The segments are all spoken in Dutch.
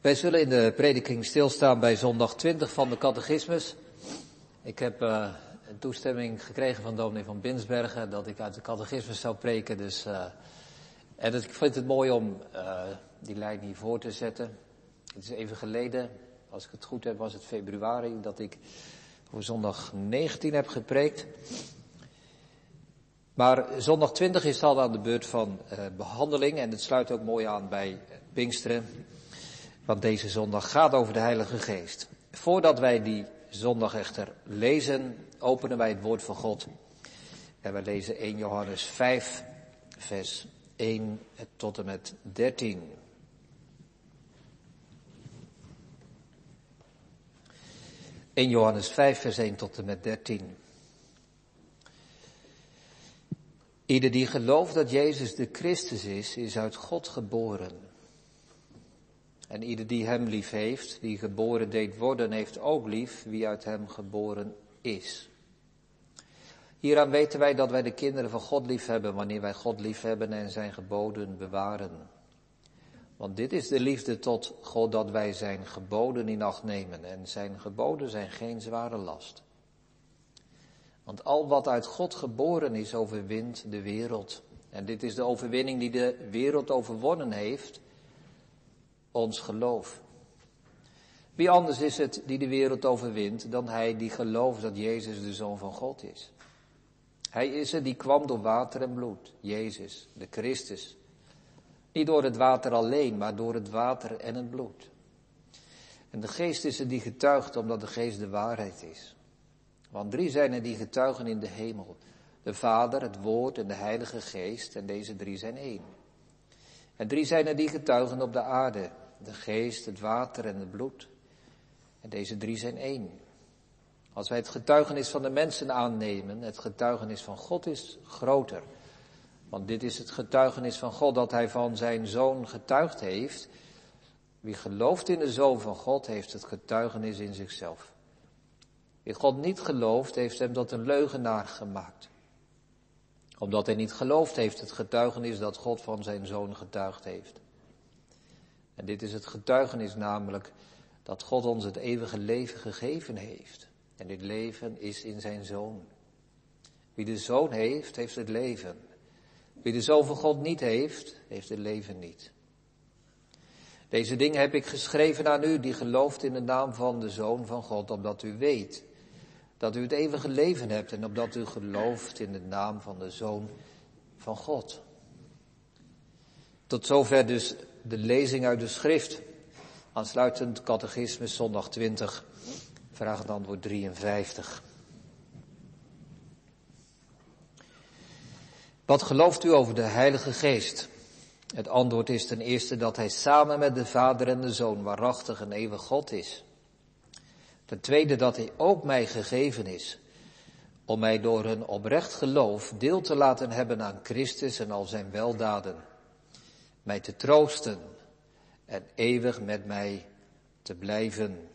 Wij zullen in de prediking stilstaan bij zondag 20 van de catechismus. Ik heb uh, een toestemming gekregen van dominee van Binsbergen dat ik uit de catechismus zou preken. Dus, uh, en ik vind het mooi om uh, die lijn hier voor te zetten. Het is even geleden, als ik het goed heb, was het februari dat ik voor zondag 19 heb gepreekt. Maar zondag 20 is al aan de beurt van behandeling en het sluit ook mooi aan bij Pinksteren. Want deze zondag gaat over de Heilige Geest. Voordat wij die zondag echter lezen, openen wij het woord van God. En wij lezen 1 Johannes 5, vers 1 tot en met 13. In Johannes 5, vers 1 tot en met 13. Ieder die gelooft dat Jezus de Christus is, is uit God geboren. En ieder die hem lief heeft, die geboren deed worden, heeft ook lief wie uit hem geboren is. Hieraan weten wij dat wij de kinderen van God lief hebben wanneer wij God lief hebben en zijn geboden bewaren. Want dit is de liefde tot God dat wij zijn geboden in acht nemen en zijn geboden zijn geen zware last. Want al wat uit God geboren is overwint de wereld. En dit is de overwinning die de wereld overwonnen heeft, ons geloof. Wie anders is het die de wereld overwint dan hij die gelooft dat Jezus de Zoon van God is? Hij is het die kwam door water en bloed, Jezus, de Christus. Niet door het water alleen, maar door het water en het bloed. En de geest is het die getuigt omdat de geest de waarheid is. Want drie zijn er die getuigen in de hemel. De Vader, het Woord en de Heilige Geest. En deze drie zijn één. En drie zijn er die getuigen op de aarde. De geest, het water en het bloed. En deze drie zijn één. Als wij het getuigenis van de mensen aannemen, het getuigenis van God is groter. Want dit is het getuigenis van God dat hij van zijn zoon getuigd heeft. Wie gelooft in de zoon van God heeft het getuigenis in zichzelf. Wie God niet gelooft heeft hem tot een leugenaar gemaakt omdat hij niet gelooft heeft het getuigenis dat God van zijn zoon getuigd heeft. En dit is het getuigenis namelijk dat God ons het eeuwige leven gegeven heeft. En dit leven is in zijn zoon. Wie de zoon heeft, heeft het leven. Wie de zoon van God niet heeft, heeft het leven niet. Deze dingen heb ik geschreven aan u die gelooft in de naam van de zoon van God, opdat u weet dat u het eeuwige leven hebt en opdat u gelooft in de naam van de Zoon van God. Tot zover dus de lezing uit de schrift. Aansluitend catechismus zondag 20, vraag en antwoord 53. Wat gelooft u over de Heilige Geest? Het antwoord is ten eerste dat hij samen met de Vader en de Zoon waarachtig een eeuwig God is. Ten tweede dat hij ook mij gegeven is om mij door een oprecht geloof deel te laten hebben aan Christus en al zijn weldaden. Mij te troosten en eeuwig met mij te blijven.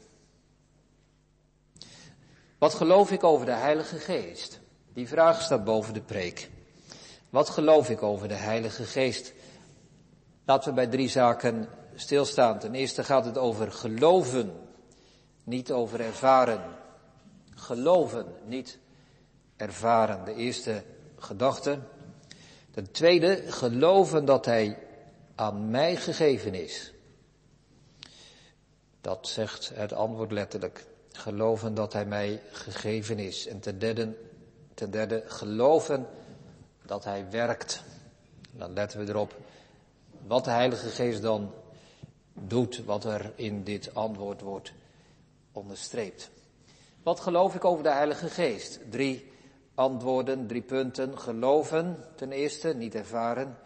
Wat geloof ik over de Heilige Geest? Die vraag staat boven de preek. Wat geloof ik over de Heilige Geest? Laten we bij drie zaken stilstaan. Ten eerste gaat het over geloven niet over ervaren. Geloven, niet ervaren. De eerste gedachte. Ten tweede, geloven dat Hij aan mij gegeven is. Dat zegt het antwoord letterlijk. Geloven dat Hij mij gegeven is. En ten derde, ten derde geloven dat Hij werkt. Dan letten we erop wat de Heilige Geest dan doet, wat er in dit antwoord wordt onderstreept. Wat geloof ik over de Heilige Geest? Drie antwoorden, drie punten. Geloven, ten eerste, niet ervaren.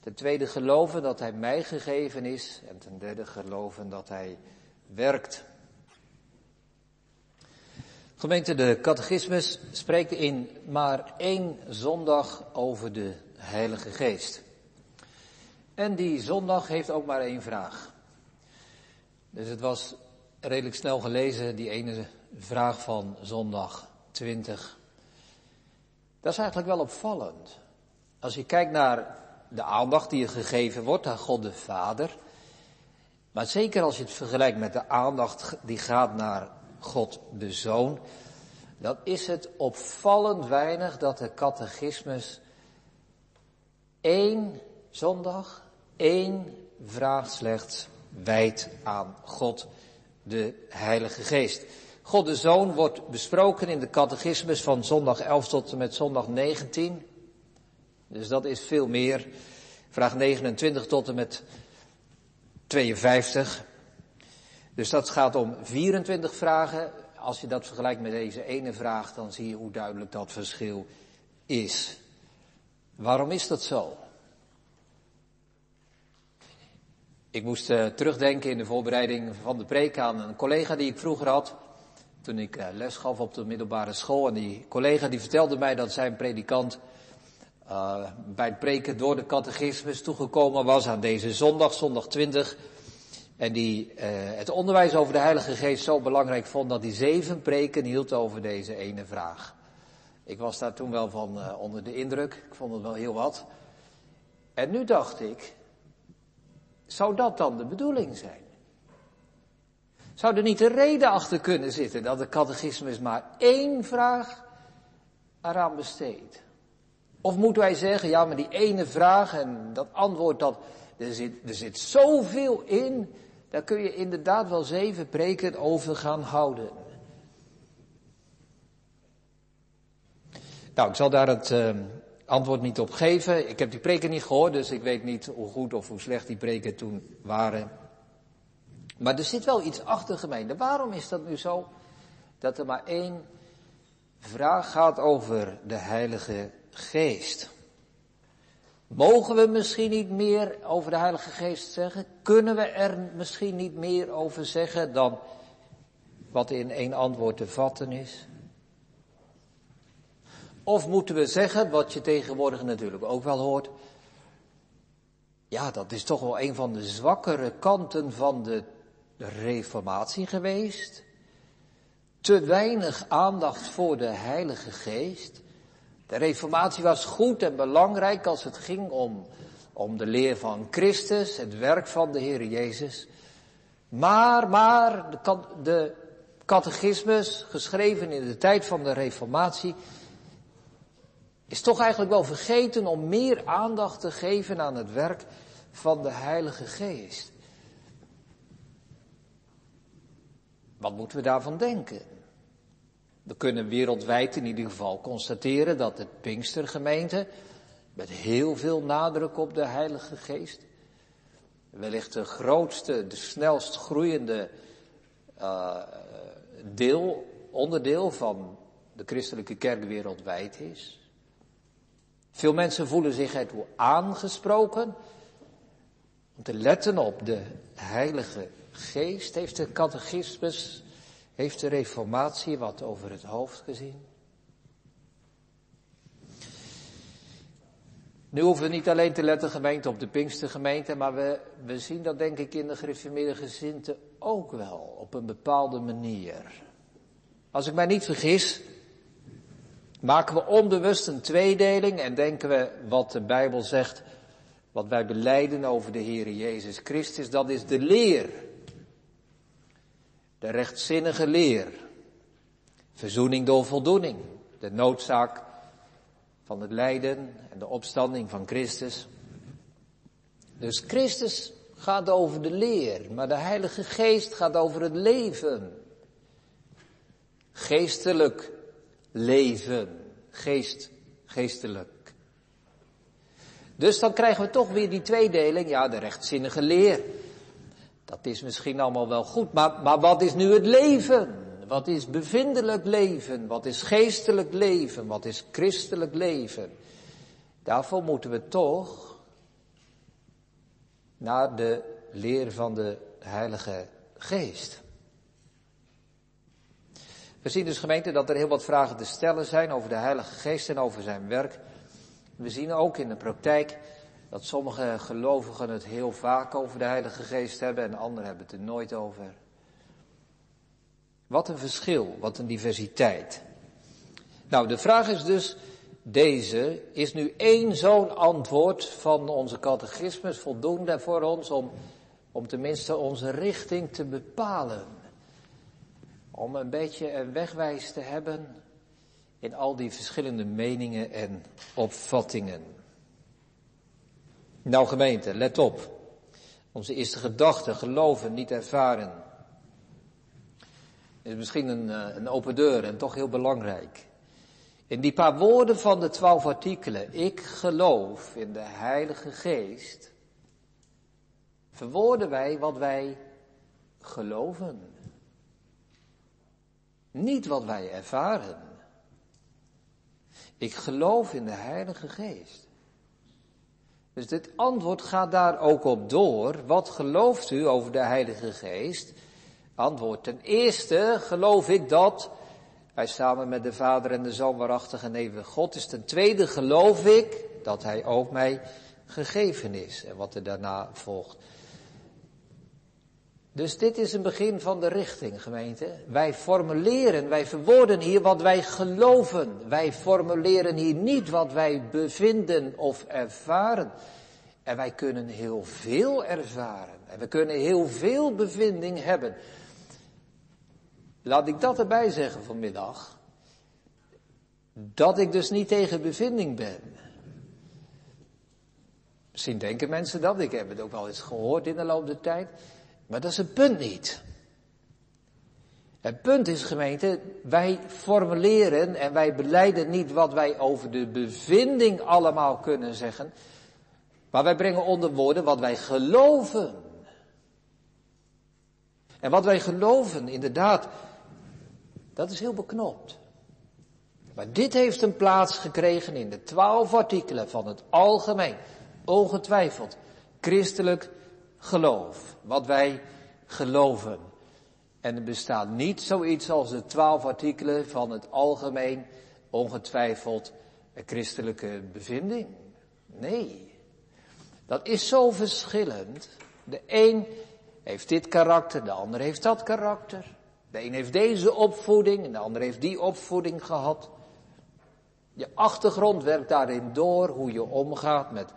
Ten tweede, geloven dat Hij mij gegeven is. En ten derde, geloven dat Hij werkt. Gemeente, de catechismus spreekt in maar één zondag over de Heilige Geest. En die zondag heeft ook maar één vraag. Dus het was redelijk snel gelezen, die ene vraag van zondag 20. Dat is eigenlijk wel opvallend. Als je kijkt naar de aandacht die je gegeven wordt aan God de Vader, Maar zeker als je het vergelijkt met de aandacht die gaat naar God de Zoon, dan is het opvallend weinig dat de catechismus één zondag, één vraag slechts wijdt aan God de Heilige Geest. God de Zoon wordt besproken in de catechismus van zondag 11 tot en met zondag 19. Dus dat is veel meer. Vraag 29 tot en met 52. Dus dat gaat om 24 vragen. Als je dat vergelijkt met deze ene vraag, dan zie je hoe duidelijk dat verschil is. Waarom is dat zo? Ik moest uh, terugdenken in de voorbereiding van de preek aan een collega die ik vroeger had. Toen ik uh, les gaf op de middelbare school. En die collega die vertelde mij dat zijn predikant uh, bij het preken door de catechismus toegekomen was aan deze zondag, zondag 20. En die het onderwijs over de Heilige Geest zo belangrijk vond dat hij zeven preken hield over deze ene vraag. Ik was daar toen wel van onder de indruk. Ik vond het wel heel wat. En nu dacht ik, zou dat dan de bedoeling zijn? Zou er niet een reden achter kunnen zitten dat de catechismus maar één vraag eraan besteedt? Of moeten wij zeggen, ja, maar die ene vraag en dat antwoord, dat, er, zit, er zit zoveel in, daar kun je inderdaad wel zeven preken over gaan houden. Nou, ik zal daar het, uh, antwoord niet op geven. Ik heb die preken niet gehoord, dus ik weet niet hoe goed of hoe slecht die preken toen waren. Maar er zit wel iets achter gemeente. Waarom is dat nu zo? Dat er maar één vraag gaat over de Heilige Geest. Mogen we misschien niet meer over de Heilige Geest zeggen? Kunnen we er misschien niet meer over zeggen dan wat in één antwoord te vatten is? Of moeten we zeggen, wat je tegenwoordig natuurlijk ook wel hoort, ja, dat is toch wel een van de zwakkere kanten van de reformatie geweest. Te weinig aandacht voor de Heilige Geest. De reformatie was goed en belangrijk als het ging om, om de leer van Christus, het werk van de Heer Jezus. Maar, maar, de, de catechismus, geschreven in de tijd van de reformatie, is toch eigenlijk wel vergeten om meer aandacht te geven aan het werk van de Heilige Geest. Wat moeten we daarvan denken? We kunnen wereldwijd in ieder geval constateren dat de Pinkstergemeente met heel veel nadruk op de Heilige Geest, wellicht de grootste, de snelst groeiende uh, deel, onderdeel van de christelijke kerk wereldwijd is. Veel mensen voelen zich ertoe aangesproken om te letten op de Heilige Geest. Heeft de catechismus, heeft de reformatie wat over het hoofd gezien? Nu hoeven we niet alleen te letten gemeente op de Pinkstergemeente, maar we, we zien dat denk ik in de gereformeerde gezinten ook wel op een bepaalde manier. Als ik mij niet vergis, Maken we onbewust een tweedeling en denken we wat de Bijbel zegt, wat wij beleiden over de Heer Jezus Christus, dat is de leer. De rechtzinnige leer. Verzoening door voldoening. De noodzaak van het lijden en de opstanding van Christus. Dus Christus gaat over de leer, maar de Heilige Geest gaat over het leven. Geestelijk leven, geest, geestelijk. Dus dan krijgen we toch weer die tweedeling, ja, de rechtzinnige leer. Dat is misschien allemaal wel goed, maar, maar wat is nu het leven? Wat is bevindelijk leven? Wat is geestelijk leven? Wat is christelijk leven? Daarvoor moeten we toch naar de leer van de Heilige Geest. We zien dus gemeente dat er heel wat vragen te stellen zijn over de Heilige Geest en over zijn werk. We zien ook in de praktijk dat sommige gelovigen het heel vaak over de Heilige Geest hebben en anderen hebben het er nooit over. Wat een verschil, wat een diversiteit. Nou, de vraag is dus deze, is nu één zo'n antwoord van onze catechismus voldoende voor ons om Om tenminste onze richting te bepalen. Om een beetje een wegwijs te hebben in al die verschillende meningen en opvattingen. Nou gemeente, let op. Onze eerste gedachte, geloven, niet ervaren. Is misschien een, eh, een open deur en toch heel belangrijk. In die paar woorden van de twaalf artikelen, ik geloof in de Heilige Geest, verwoorden wij wat wij geloven. Niet wat wij ervaren. Ik geloof in de Heilige Geest. Dus dit antwoord gaat daar ook op door. Wat gelooft u over de Heilige Geest? Antwoord. Ten eerste geloof ik dat hij samen met de Vader en de Zoon waarachtig en God is. Ten tweede geloof ik dat Hij ook mij gegeven is. En wat er daarna volgt. Dus dit is een begin van de richting, gemeente. Wij formuleren, wij verwoorden hier wat wij geloven. Wij formuleren hier niet wat wij bevinden of ervaren. En wij kunnen heel veel ervaren. En we kunnen heel veel bevinding hebben. Laat ik dat erbij zeggen vanmiddag. Dat ik dus niet tegen bevinding ben. Misschien denken mensen dat, ik heb het ook wel eens gehoord in de loop der tijd. Maar dat is het punt niet. Het punt is gemeente, wij formuleren en wij beleiden niet wat wij over de bevinding allemaal kunnen zeggen. Maar wij brengen onder woorden wat wij geloven. En wat wij geloven, inderdaad, dat is heel beknopt. Maar dit heeft een plaats gekregen in de twaalf artikelen van het algemeen, ongetwijfeld, christelijk geloof. Wat wij geloven. En er bestaat niet zoiets als de twaalf artikelen van het algemeen, ongetwijfeld, christelijke bevinding. Nee. Dat is zo verschillend. De een heeft dit karakter, de ander heeft dat karakter. De een heeft deze opvoeding en de ander heeft die opvoeding gehad. Je achtergrond werkt daarin door hoe je omgaat met,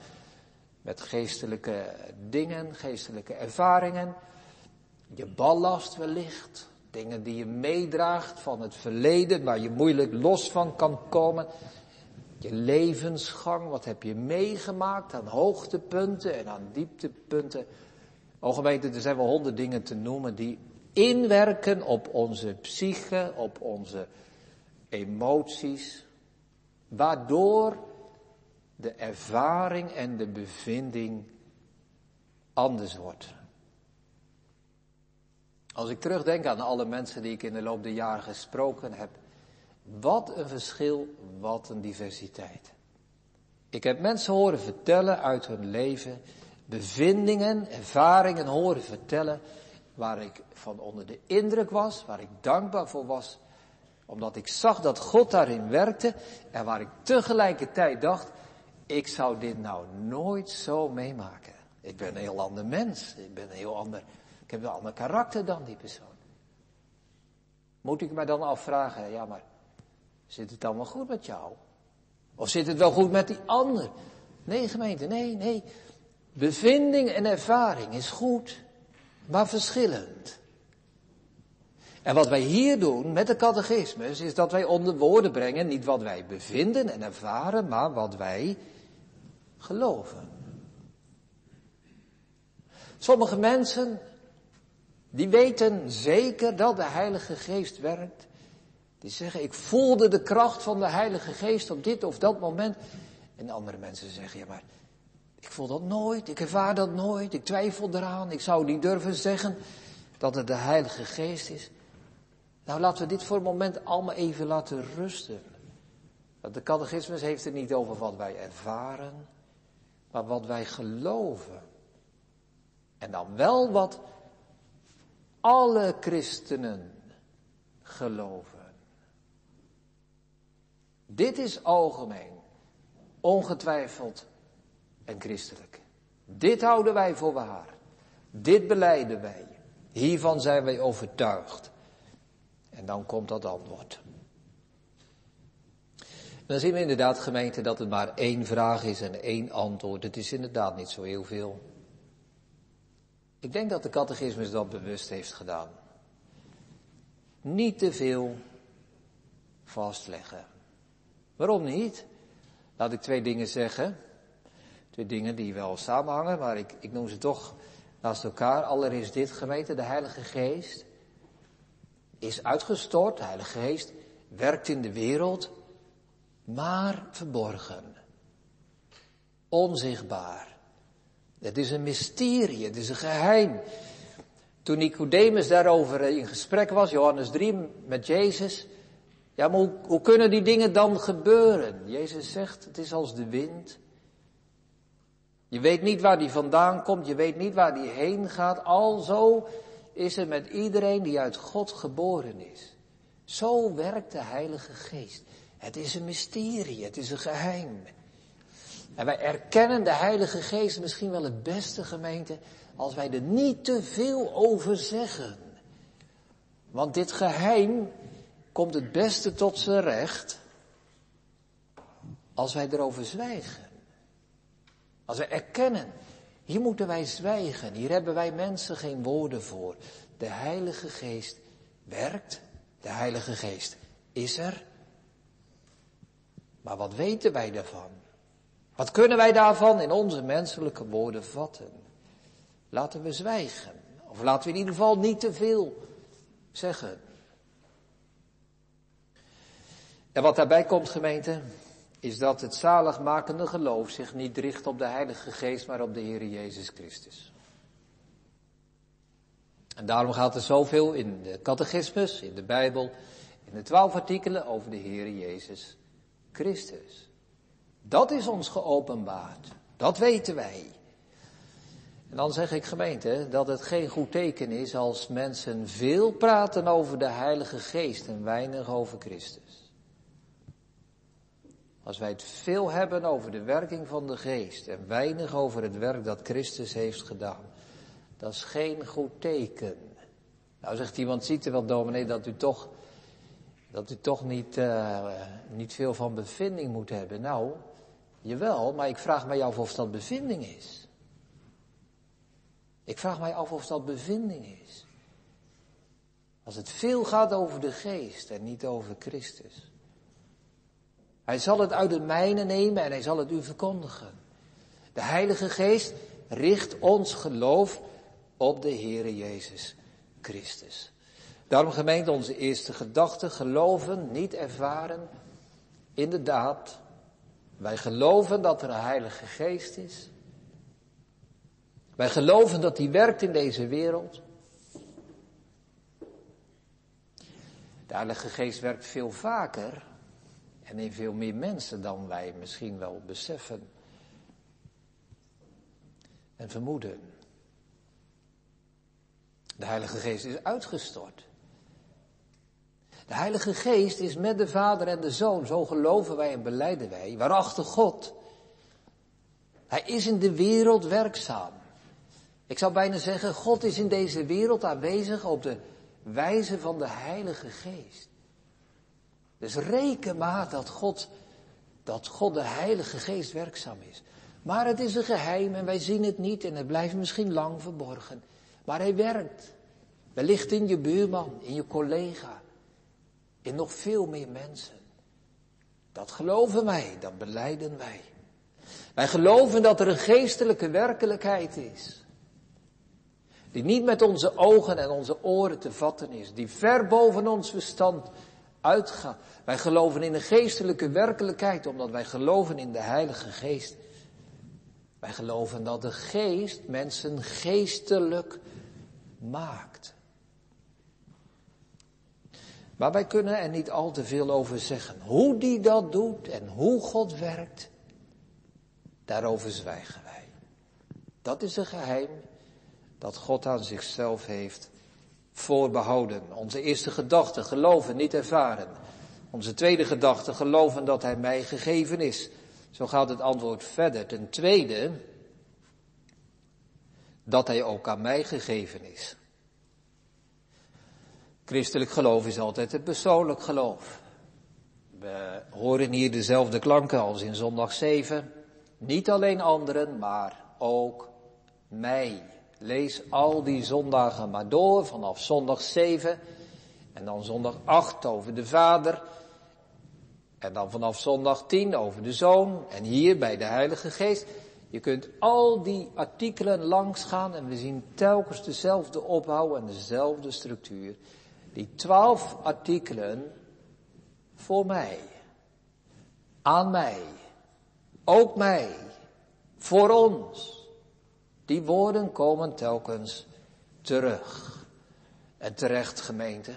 met geestelijke dingen, geestelijke ervaringen. Je ballast wellicht, dingen die je meedraagt van het verleden waar je moeilijk los van kan komen. Je levensgang, wat heb je meegemaakt aan hoogtepunten en aan dieptepunten. O gemeente, er zijn wel honderd dingen te noemen die inwerken op onze psyche, op onze emoties, waardoor de ervaring en de bevinding anders wordt. Als ik terugdenk aan alle mensen die ik in de loop der jaren gesproken heb, wat een verschil, wat een diversiteit. Ik heb mensen horen vertellen uit hun leven, bevindingen, ervaringen horen vertellen waar ik van onder de indruk was, waar ik dankbaar voor was, omdat ik zag dat God daarin werkte en waar ik tegelijkertijd dacht, ik zou dit nou nooit zo meemaken. Ik ben een heel ander mens, ik ben een heel ander, ik heb een ander karakter dan die persoon. Moet ik me dan afvragen, ja maar, zit het dan wel goed met jou? Of zit het wel goed met die ander? Nee gemeente, nee, nee. Bevinding en ervaring is goed maar verschillend. En wat wij hier doen met de catechismus is dat wij onder woorden brengen niet wat wij bevinden en ervaren, maar wat wij geloven. Sommige mensen, die weten zeker dat de Heilige Geest werkt. Die zeggen, ik voelde de kracht van de Heilige Geest op dit of dat moment. En andere mensen zeggen, ja maar ik voel dat nooit, ik ervaar dat nooit, ik twijfel eraan, ik zou niet durven zeggen dat het de Heilige Geest is. Nou, laten we dit voor een moment allemaal even laten rusten. De catechismus heeft het niet over wat wij ervaren, maar wat wij geloven. En dan wel wat alle christenen geloven. Dit is algemeen, ongetwijfeld en christelijk. Dit houden wij voor waar. Dit beleiden wij. Hiervan zijn wij overtuigd. En dan komt dat antwoord. Dan zien we inderdaad, gemeente, dat het maar één vraag is en één antwoord. Het is inderdaad niet zo heel veel. Ik denk dat de catechismus dat bewust heeft gedaan. Niet te veel vastleggen. Waarom niet? Laat ik twee dingen zeggen. Twee dingen die wel samenhangen, maar ik, ik noem ze toch naast elkaar. Allereerst dit gemeente, de Heilige Geest is uitgestort. Heilige Geest werkt in de wereld, maar verborgen. Onzichtbaar. Het is een mysterie, het is een geheim. Toen Nicodemus daarover in gesprek was, Johannes 3, met Jezus. Ja, maar hoe, hoe kunnen die dingen dan gebeuren? Jezus zegt, het is als de wind. Je weet niet waar die vandaan komt, je weet niet waar die heen gaat. Alzo is het met iedereen die uit God geboren is. Zo werkt de Heilige Geest. Het is een mysterie, het is een geheim. En wij erkennen de Heilige Geest misschien wel het beste gemeente als wij er niet te veel over zeggen. Want dit geheim komt het beste tot zijn recht als wij erover zwijgen. Als we erkennen, hier moeten wij zwijgen, hier hebben wij mensen geen woorden voor. De Heilige Geest werkt, de Heilige Geest is er. Maar wat weten wij daarvan? Wat kunnen wij daarvan in onze menselijke woorden vatten? Laten we zwijgen. Of laten we in ieder geval niet te veel zeggen. En wat daarbij komt, gemeente, is dat het zaligmakende geloof zich niet richt op de Heilige Geest, maar op de Heer Jezus Christus. En daarom gaat er zoveel in de catechismus, in de Bijbel, in de twaalf artikelen over de Heer Jezus Christus. Dat is ons geopenbaard. Dat weten wij. En dan zeg ik gemeente dat het geen goed teken is als mensen veel praten over de Heilige Geest en weinig over Christus. Als wij het veel hebben over de werking van de Geest en weinig over het werk dat Christus heeft gedaan, dat is geen goed teken. Nou zegt iemand, ziet er wel dominee dat u toch, dat u toch niet, uh, niet veel van bevinding moet hebben. Nou, jawel, maar ik vraag mij af of dat bevinding is. Ik vraag mij af of dat bevinding is. Als het veel gaat over de geest en niet over Christus. Hij zal het uit de mijne nemen en hij zal het u verkondigen. De Heilige Geest richt ons geloof op de Heere Jezus Christus. Daarom gemeent onze eerste gedachte, geloven, niet ervaren. Inderdaad, wij geloven dat er een Heilige Geest is. Wij geloven dat hij werkt in deze wereld. De Heilige Geest werkt veel vaker en in veel meer mensen dan wij misschien wel beseffen en vermoeden. De Heilige Geest is uitgestort. De Heilige Geest is met de Vader en de Zoon, zo geloven wij en beleiden wij, waarachter God. Hij is in de wereld werkzaam. Ik zou bijna zeggen, God is in deze wereld aanwezig op de wijze van de Heilige Geest. Dus reken maar dat God, dat God de Heilige Geest werkzaam is. Maar het is een geheim en wij zien het niet en het blijft misschien lang verborgen. Maar hij werkt. Wellicht in je buurman, in je collega, in nog veel meer mensen. Dat geloven wij, dat beleiden wij. Wij geloven dat er een geestelijke werkelijkheid is. Die niet met onze ogen en onze oren te vatten is. Die ver boven ons verstand Wij geloven in een geestelijke werkelijkheid omdat wij geloven in de Heilige Geest. Wij geloven dat de Geest mensen geestelijk maakt. Maar wij kunnen er niet al te veel over zeggen. Hoe die dat doet en hoe God werkt, daarover zwijgen wij. Dat is een geheim dat God aan zichzelf heeft voorbehouden. Onze eerste gedachte, geloven, niet ervaren. Onze tweede gedachte, geloven dat Hij mij gegeven is. Zo gaat het antwoord verder. Ten tweede, dat Hij ook aan mij gegeven is. Christelijk geloof is altijd het persoonlijk geloof. We horen hier dezelfde klanken als in zondag 7. Niet alleen anderen, maar ook mij. Lees al die zondagen maar door, vanaf zondag 7 en dan zondag 8 over de Vader. En dan vanaf zondag 10 over de Zoon en hier bij de Heilige Geest. Je kunt al die artikelen langs gaan en we zien telkens dezelfde opbouw en dezelfde structuur. Die twaalf artikelen voor mij, aan mij, ook mij, voor ons. Die woorden komen telkens terug. En terecht gemeente.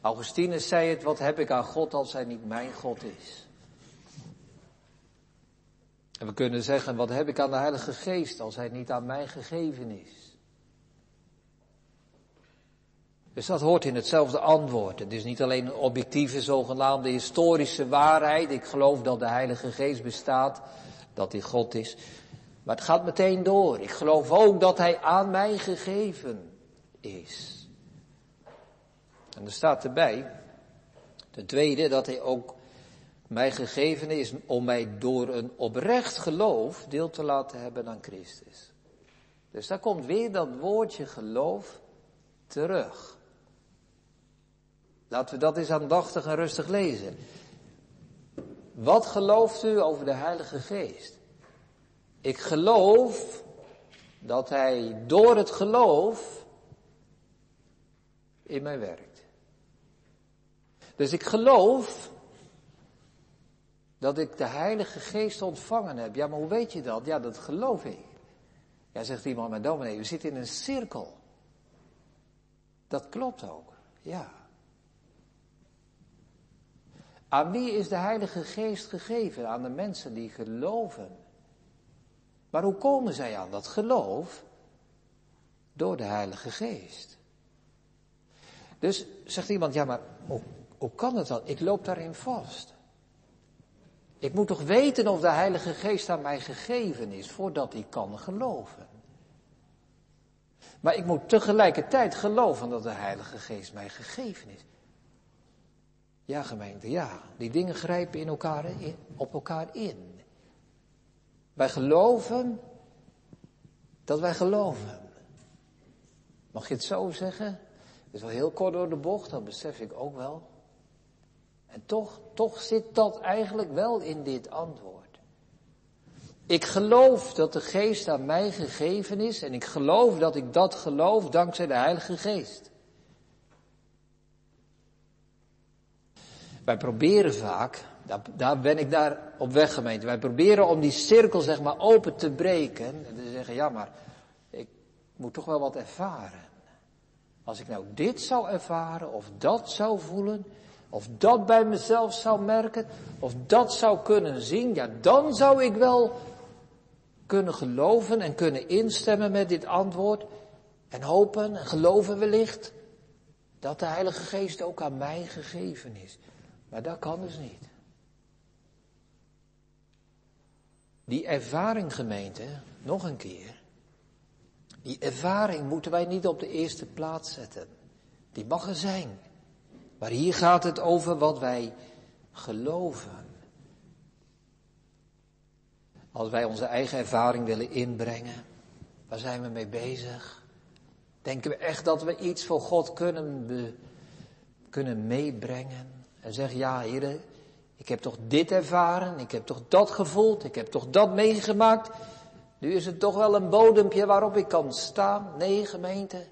Augustinus zei het, wat heb ik aan God als hij niet mijn God is? En we kunnen zeggen, wat heb ik aan de Heilige Geest als hij niet aan mij gegeven is? Dus dat hoort in hetzelfde antwoord. Het is niet alleen een objectieve, zogenaamde historische waarheid. Ik geloof dat de Heilige Geest bestaat, dat hij God is. Maar het gaat meteen door. Ik geloof ook dat hij aan mij gegeven is. En er staat erbij, ten tweede, dat hij ook mij gegeven is om mij door een oprecht geloof deel te laten hebben aan Christus. Dus daar komt weer dat woordje geloof terug. Laten we dat eens aandachtig en rustig lezen. Wat gelooft u over de Heilige Geest? Ik geloof dat Hij door het geloof in mij werkt. Dus ik geloof dat ik de Heilige Geest ontvangen heb. Ja, maar hoe weet je dat? Ja, dat geloof ik. Ja, zegt iemand, maar dominee, we zitten in een cirkel. Dat klopt ook, ja. Aan wie is de Heilige Geest gegeven? Aan de mensen die geloven. Maar hoe komen zij aan dat geloof? Door de Heilige Geest. Dus zegt iemand, ja maar hoe, kan het dan? Ik loop daarin vast. Ik moet toch weten of de Heilige Geest aan mij gegeven is voordat ik kan geloven. Maar ik moet tegelijkertijd geloven dat de Heilige Geest mij gegeven is. Ja, gemeente, ja. Die dingen grijpen in elkaar op elkaar in. Wij geloven dat wij geloven. Mag je het zo zeggen? Dat is wel heel kort door de bocht, dat besef ik ook wel. En toch, toch zit dat eigenlijk wel in dit antwoord. Ik geloof dat de geest aan mij gegeven is en ik geloof dat ik dat geloof dankzij de Heilige Geest. Wij proberen vaak, daar, daar ben ik daar op weg gemeente, wij proberen om die cirkel zeg maar open te breken en te zeggen, ja maar, ik moet toch wel wat ervaren. Als ik nou dit zou ervaren of dat zou voelen, of dat bij mezelf zou merken, of dat zou kunnen zien, ja dan zou ik wel kunnen geloven en kunnen instemmen met dit antwoord en hopen en geloven wellicht dat de Heilige Geest ook aan mij gegeven is. Maar dat kan dus niet. Die ervaring gemeente, nog een keer, die ervaring moeten wij niet op de eerste plaats zetten. Die mag er zijn. Maar hier gaat het over wat wij geloven. Als wij onze eigen ervaring willen inbrengen, waar zijn we mee bezig? Denken we echt dat we iets voor God kunnen, kunnen meebrengen? En zeggen, ja heren, ik heb toch dit ervaren, ik heb toch dat gevoeld, ik heb toch dat meegemaakt. Nu is het toch wel een bodempje waarop ik kan staan. Nee, gemeente,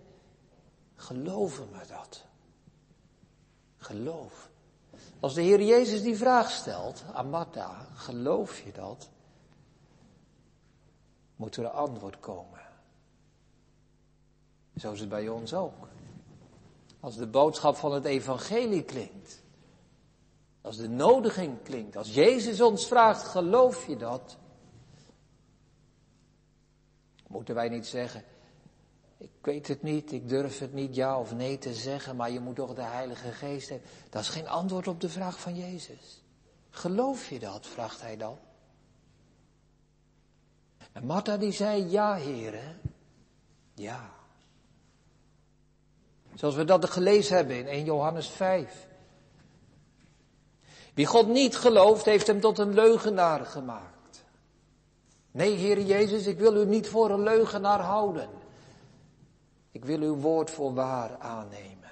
geloven me dat. Geloof. Als de Heer Jezus die vraag stelt aan geloof je dat? Moet er een antwoord komen. Zo is het bij ons ook. Als de boodschap van het evangelie klinkt. Als de nodiging klinkt. Als Jezus ons vraagt, geloof je dat? Moeten wij niet zeggen, ik weet het niet, ik durf het niet ja of nee te zeggen, maar je moet toch de Heilige Geest hebben. Dat is geen antwoord op de vraag van Jezus. Geloof je dat, vraagt hij dan. En Martha die zei, ja heren, ja. Zoals we dat gelezen hebben in 1 Johannes 5. Wie God niet gelooft, heeft hem tot een leugenaar gemaakt. Nee, Heer Jezus, ik wil u niet voor een leugenaar houden. Ik wil uw woord voor waar aannemen.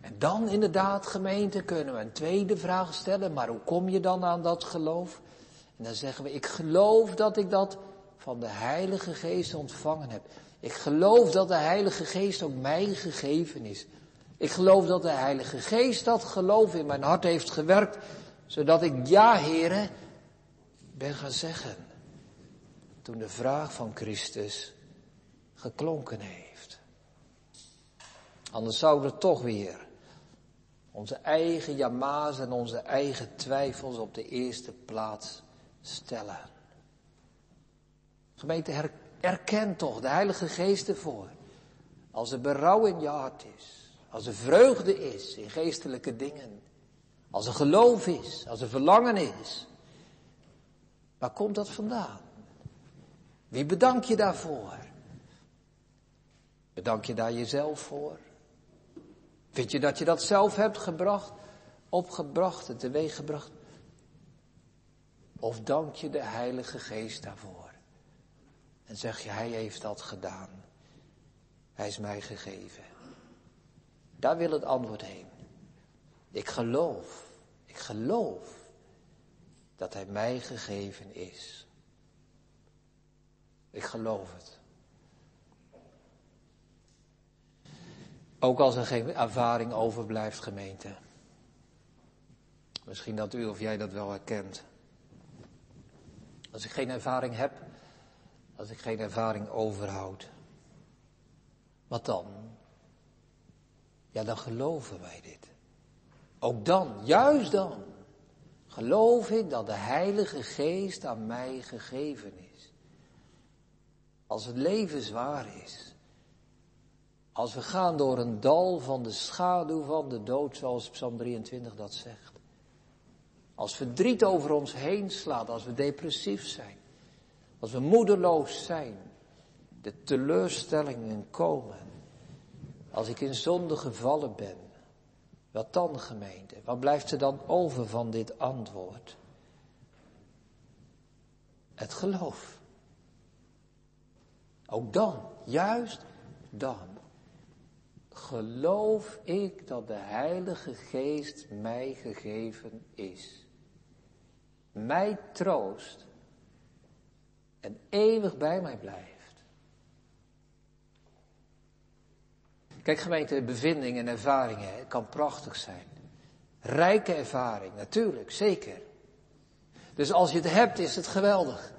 En dan inderdaad, gemeente, kunnen we een tweede vraag stellen. Maar hoe kom je dan aan dat geloof? En dan zeggen we, ik geloof dat ik dat van de Heilige Geest ontvangen heb. Ik geloof dat de Heilige Geest ook mij gegeven is. Ik geloof dat de Heilige Geest dat geloof in mijn hart heeft gewerkt, zodat ik ja, heren, ben gaan zeggen. Toen de vraag van Christus geklonken heeft. Anders zouden we toch weer onze eigen jama's en onze eigen twijfels op de eerste plaats stellen. Gemeente, erken toch de Heilige Geest ervoor. Als er berouw in je hart is, als er vreugde is in geestelijke dingen, als er geloof is, als er verlangen is. Waar komt dat vandaan? Wie bedank je daarvoor? Bedank je daar jezelf voor? Vind je dat je dat zelf hebt gebracht, opgebracht en teweeggebracht? Of dank je de Heilige Geest daarvoor? En zeg je, Hij heeft dat gedaan. Hij is mij gegeven. Daar wil het antwoord heen. Ik geloof, ik geloof dat Hij mij gegeven is. Ik geloof het. Ook als er geen ervaring overblijft, gemeente. Misschien dat u of jij dat wel herkent. Als ik geen ervaring heb, als ik geen ervaring overhoud. Wat dan? Ja, dan geloven wij dit. Ook dan, juist dan, geloof ik dat de Heilige Geest aan mij gegeven is. Als het leven zwaar is, als we gaan door een dal van de schaduw van de dood, zoals Psalm 23 dat zegt. Als verdriet over ons heen slaat, als we depressief zijn, als we moedeloos zijn, de teleurstellingen komen, als ik in zonde gevallen ben, wat dan gemeente? Wat blijft er dan over van dit antwoord? Het geloof. Ook dan, juist dan geloof ik dat de Heilige Geest mij gegeven is. Mij troost en eeuwig bij mij blijft. Kijk gemeente, bevindingen en ervaringen, kan prachtig zijn. Rijke ervaring, natuurlijk, zeker. Dus als je het hebt, is het geweldig.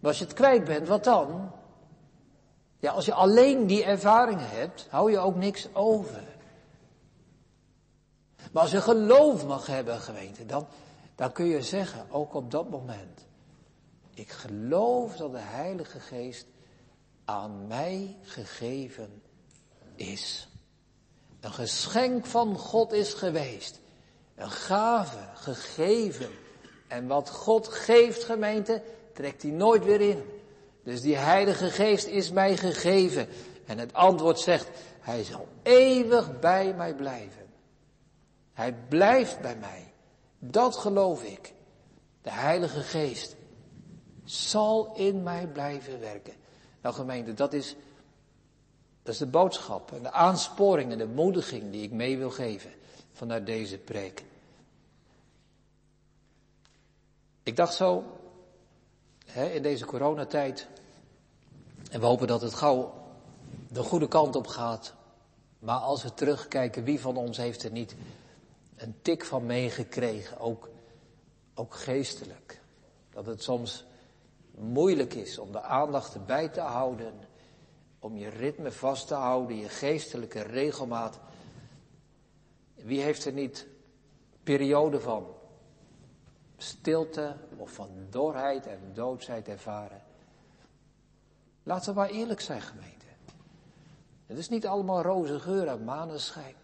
Maar als je het kwijt bent, wat dan? Ja, als je alleen die ervaringen hebt, hou je ook niks over. Maar als je geloof mag hebben, gemeente, dan, dan kun je zeggen, ook op dat moment, ik geloof dat de Heilige Geest aan mij gegeven is. Een geschenk van God is geweest. Een gave gegeven. En wat God geeft, gemeente, trekt hij nooit weer in. Dus die Heilige Geest is mij gegeven. En het antwoord zegt, Hij zal eeuwig bij mij blijven. Hij blijft bij mij. Dat geloof ik. De Heilige Geest zal in mij blijven werken. Nou gemeente, dat is, dat is de boodschap en de aansporing en de moediging die ik mee wil geven vanuit deze preek. Ik dacht zo, hè, in deze coronatijd, en we hopen dat het gauw de goede kant op gaat. Maar als we terugkijken, wie van ons heeft er niet een tik van meegekregen, ook, ook geestelijk. Dat het soms moeilijk is om de aandacht erbij te houden, om je ritme vast te houden, je geestelijke regelmaat. Wie heeft er niet periode van stilte of van dorheid en doodsheid ervaren? Laten we maar eerlijk zijn, gemeente. Het is niet allemaal roze geur en maneschijn.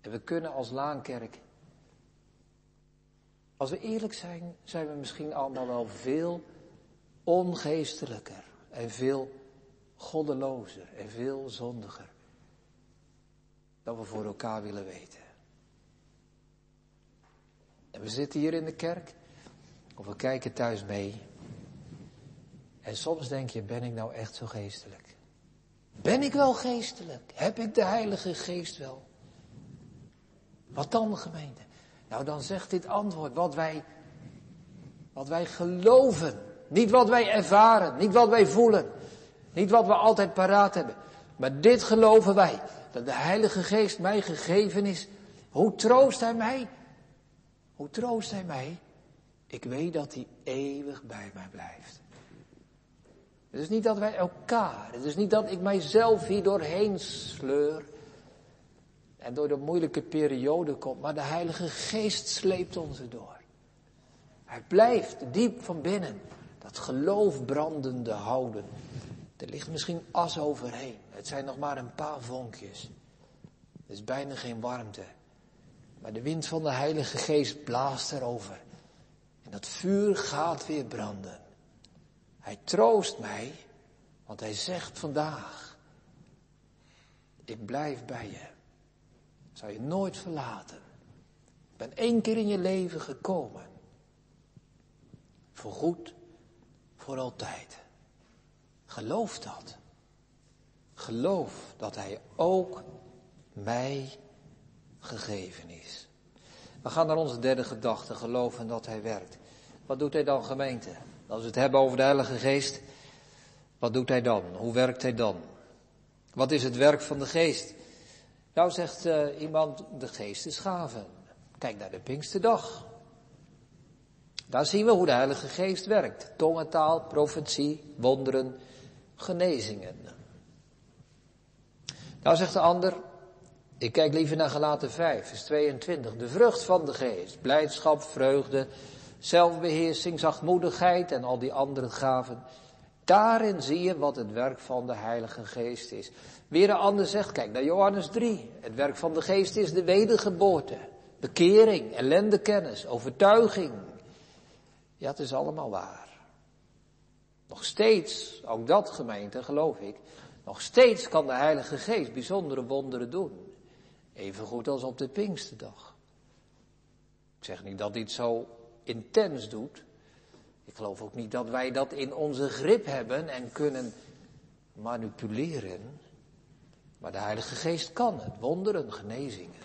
En we kunnen als Laankerk, als we eerlijk zijn, zijn we misschien allemaal wel veel ongeestelijker en veel goddelozer en veel zondiger dan we voor elkaar willen weten. En we zitten hier in de kerk Of we kijken thuis mee. En soms denk je, ben ik nou echt zo geestelijk? Ben ik wel geestelijk? Heb ik de Heilige Geest wel? Wat dan, gemeente? Nou, dan zegt dit antwoord wat wij, wat wij geloven. Niet wat wij ervaren, niet wat wij voelen, niet wat we altijd paraat hebben. Maar dit geloven wij, dat de Heilige Geest mij gegeven is. Hoe troost Hij mij? Hoe troost Hij mij? Ik weet dat Hij eeuwig bij mij blijft. Het is niet dat wij elkaar, het is niet dat ik mijzelf hier doorheen sleur en door de moeilijke periode kom, maar de Heilige Geest sleept ons erdoor. Hij blijft diep van binnen dat geloof brandende houden. Er ligt misschien as overheen. Het zijn nog maar een paar vonkjes. Er is bijna geen warmte. Maar de wind van de Heilige Geest blaast erover. En dat vuur gaat weer branden. Hij troost mij, want hij zegt vandaag, ik blijf bij je. Zal je nooit verlaten. Ik ben één keer in je leven gekomen. Voor goed, voor altijd. Geloof dat. Geloof dat hij ook mij gegeven is. We gaan naar onze derde gedachte, geloven dat hij werkt. Wat doet hij dan gemeente? Als we het hebben over de Heilige Geest, wat doet hij dan? Hoe werkt hij dan? Wat is het werk van de Geest? Nou zegt uh, iemand, de Geest is gaven. Kijk naar de Pinksterdag. Daar zien we hoe de Heilige Geest werkt. Tongentaal, profetie, wonderen, genezingen. Nou zegt de ander, ik kijk liever naar gelaten 5, vers 22. De vrucht van de geest, blijdschap, vreugde, zelfbeheersing, zachtmoedigheid en al die andere gaven. Daarin zie je wat het werk van de Heilige Geest is. Weer een ander zegt, kijk naar Johannes 3. Het werk van de Geest is de wedergeboorte, bekering, ellendekennis, overtuiging. Ja, het is allemaal waar. Nog steeds, ook dat gemeente, geloof ik, nog steeds kan de Heilige Geest bijzondere wonderen doen. Even goed als op de Pinksterdag. Ik zeg niet dat dit zo intens doet. Ik geloof ook niet dat wij dat in onze grip hebben en kunnen manipuleren. Maar de Heilige Geest kan het, wonderen, genezingen.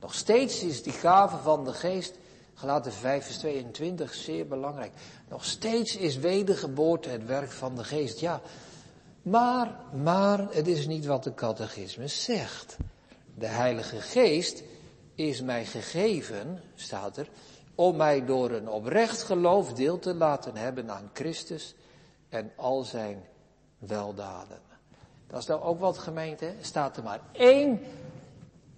Nog steeds is die gave van de Geest, gelaten 5 vers 22, zeer belangrijk. Nog steeds is wedergeboorte het werk van de Geest, ja. Maar, maar, het is niet wat de catechismus zegt. De Heilige Geest is mij gegeven, staat er, om mij door een oprecht geloof deel te laten hebben aan Christus en al zijn weldaden. Dat is nou ook wat gemeente, staat er maar één,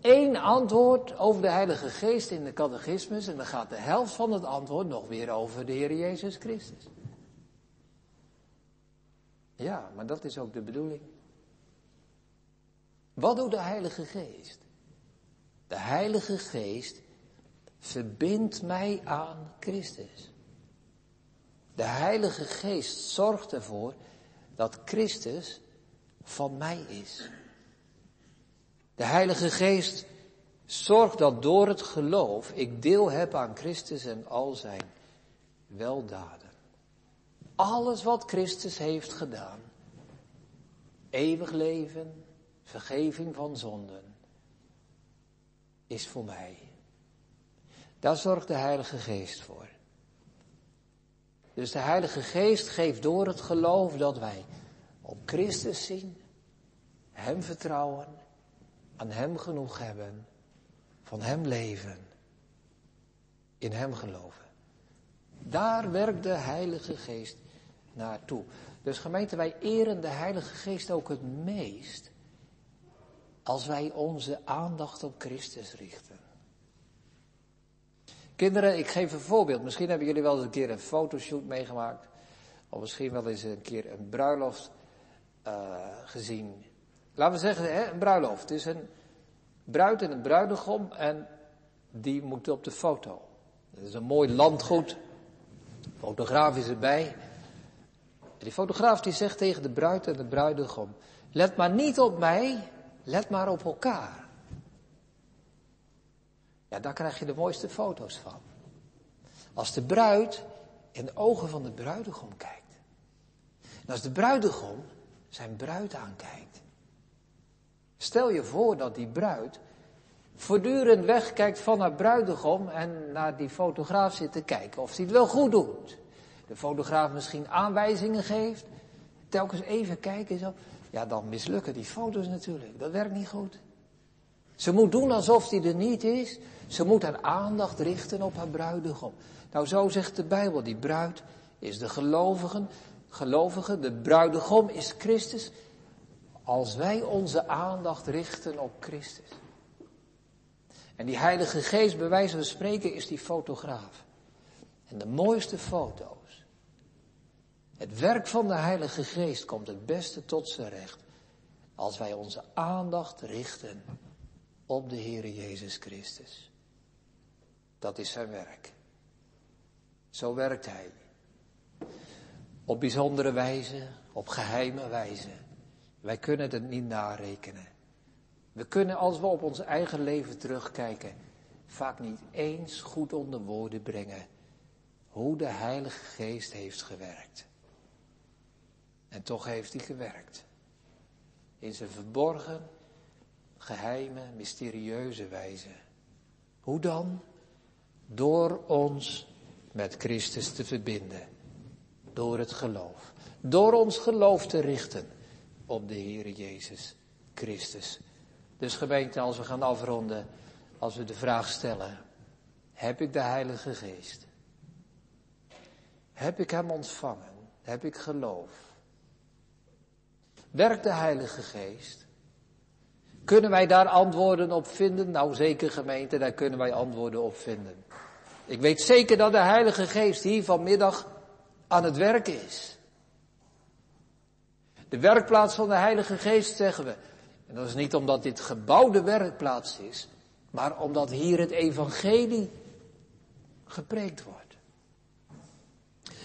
één antwoord over de Heilige Geest in de catechismus en dan gaat de helft van het antwoord nog weer over de Heer Jezus Christus. Ja, maar dat is ook de bedoeling. Wat doet de Heilige Geest? De Heilige Geest verbindt mij aan Christus. De Heilige Geest zorgt ervoor dat Christus van mij is. De Heilige Geest zorgt dat door het geloof ik deel heb aan Christus en al zijn weldaden. Alles wat Christus heeft gedaan. Eeuwig leven, vergeving van zonden, is voor mij. Daar zorgt de Heilige Geest voor. Dus de Heilige Geest geeft door het geloof dat wij op Christus zien, Hem vertrouwen, aan Hem genoeg hebben, van Hem leven, in Hem geloven. Daar werkt de Heilige Geest naartoe. Dus gemeente, wij eren de Heilige Geest ook het meest als wij onze aandacht op Christus richten. Kinderen, ik geef een voorbeeld. Misschien hebben jullie wel eens een keer een fotoshoot meegemaakt. Of misschien wel eens een keer een bruiloft uh, gezien. Laten we zeggen, een bruiloft. Het is een bruid en een bruidegom en die moeten op de foto. Dat is een mooi landgoed. Fotograaf is erbij. En die fotograaf die zegt tegen de bruid en de bruidegom, let maar niet op mij, let maar op elkaar. Ja, daar krijg je de mooiste foto's van. Als de bruid in de ogen van de bruidegom kijkt. En als de bruidegom zijn bruid aankijkt. Stel je voor dat die bruid voortdurend wegkijkt van haar bruidegom en naar die fotograaf zit te kijken of hij het wel goed doet. De fotograaf misschien aanwijzingen geeft, telkens even kijken zo. Ja, dan mislukken die foto's natuurlijk. Dat werkt niet goed. Ze moet doen alsof hij er niet is. Ze moet haar aandacht richten op haar bruidegom. Nou, zo zegt de Bijbel. Die bruid is de gelovigen. Gelovigen, de bruidegom is Christus. Als wij onze aandacht richten op Christus. En die Heilige Geest, bij wijze van spreken, is die fotograaf. En de mooiste foto's. Het werk van de Heilige Geest komt het beste tot zijn recht. Als wij onze aandacht richten op de Heere Jezus Christus. Dat is zijn werk. Zo werkt hij. Op bijzondere wijze, op geheime wijze. Wij kunnen het niet narekenen. We kunnen als we op ons eigen leven terugkijken, vaak niet eens goed onder woorden brengen hoe de Heilige Geest heeft gewerkt. En toch heeft hij gewerkt. In zijn verborgen, geheime, mysterieuze wijze. Hoe dan? Door ons met Christus te verbinden. Door het geloof. Door ons geloof te richten op de Heer Jezus Christus. Dus gemeente, als we gaan afronden, als we de vraag stellen, heb ik de Heilige Geest? Heb ik Hem ontvangen? Heb ik geloof? Werkt de Heilige Geest? Kunnen wij daar antwoorden op vinden? Nou zeker gemeente, daar kunnen wij antwoorden op vinden. Ik weet zeker dat de Heilige Geest hier vanmiddag aan het werken is. De werkplaats van de Heilige Geest zeggen we. En dat is niet omdat dit gebouw de werkplaats is, maar omdat hier het evangelie gepreekt wordt.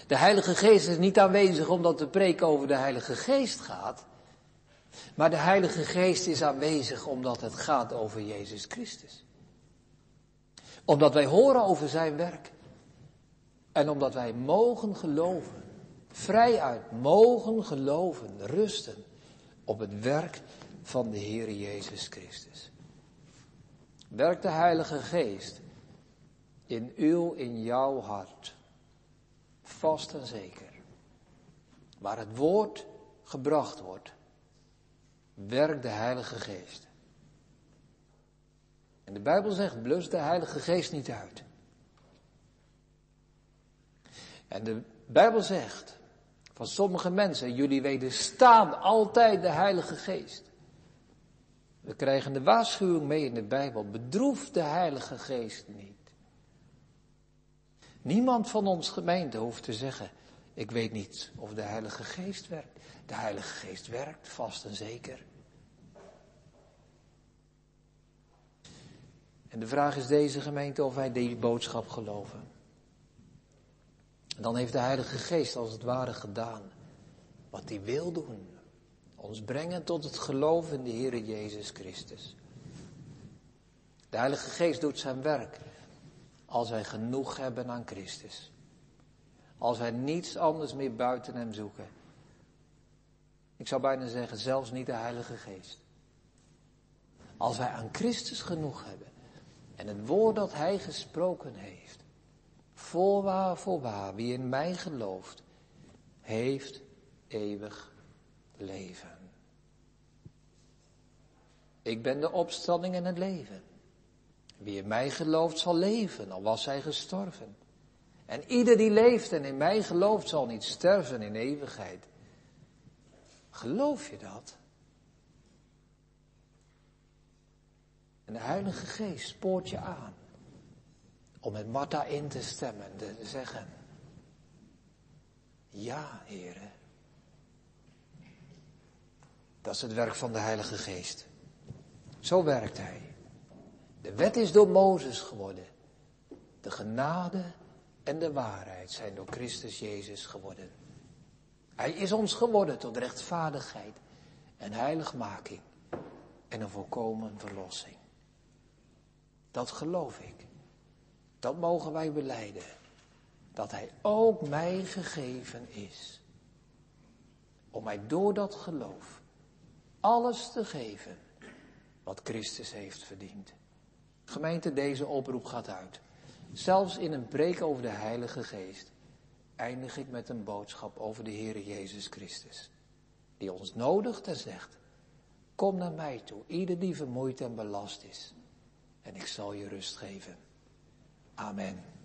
De Heilige Geest is niet aanwezig omdat de preek over de Heilige Geest gaat, maar de Heilige Geest is aanwezig omdat het gaat over Jezus Christus. Omdat wij horen over zijn werk. En omdat wij mogen geloven, vrijuit mogen geloven, rusten op het werk van de Heer Jezus Christus. Werkt de Heilige Geest in uw, in jouw hart. Vast en zeker. Waar het woord gebracht wordt, werkt de Heilige Geest. En de Bijbel zegt, blus de Heilige Geest niet uit. En de Bijbel zegt van sommige mensen, jullie wederstaan altijd de Heilige Geest. We krijgen de waarschuwing mee in de Bijbel, bedroef de Heilige Geest niet. Niemand van ons gemeente hoeft te zeggen, ik weet niet of de Heilige Geest werkt. De Heilige Geest werkt, vast en zeker. En de vraag is deze gemeente of wij die boodschap geloven. Dan heeft de Heilige Geest als het ware gedaan wat hij wil doen. Ons brengen tot het geloof in de Heer Jezus Christus. De Heilige Geest doet zijn werk als wij genoeg hebben aan Christus. Als wij niets anders meer buiten Hem zoeken. Ik zou bijna zeggen, zelfs niet de Heilige Geest. Als wij aan Christus genoeg hebben en het woord dat Hij gesproken heeft. Voorwaar, voorwaar, wie in mij gelooft, heeft eeuwig leven. Ik ben de opstanding en het leven. Wie in mij gelooft zal leven, al was hij gestorven. En ieder die leeft en in mij gelooft zal niet sterven in eeuwigheid. Geloof je dat? En de Heilige Geest spoort je aan om met Martha in te stemmen en te zeggen, ja, heren. Dat is het werk van de Heilige Geest. Zo werkt hij. De wet is door Mozes geworden. De genade en de waarheid zijn door Christus Jezus geworden. Hij is ons geworden tot rechtvaardigheid en heiligmaking en een volkomen verlossing. Dat geloof ik. Dat mogen wij beleiden. dat Hij ook mij gegeven is. Om mij door dat geloof alles te geven wat Christus heeft verdiend. Gemeente, deze oproep gaat uit. Zelfs in een preek over de Heilige Geest eindig ik met een boodschap over de Heer Jezus Christus. Die ons nodigt en zegt, kom naar mij toe, ieder die vermoeid en belast is. En ik zal je rust geven. Amen.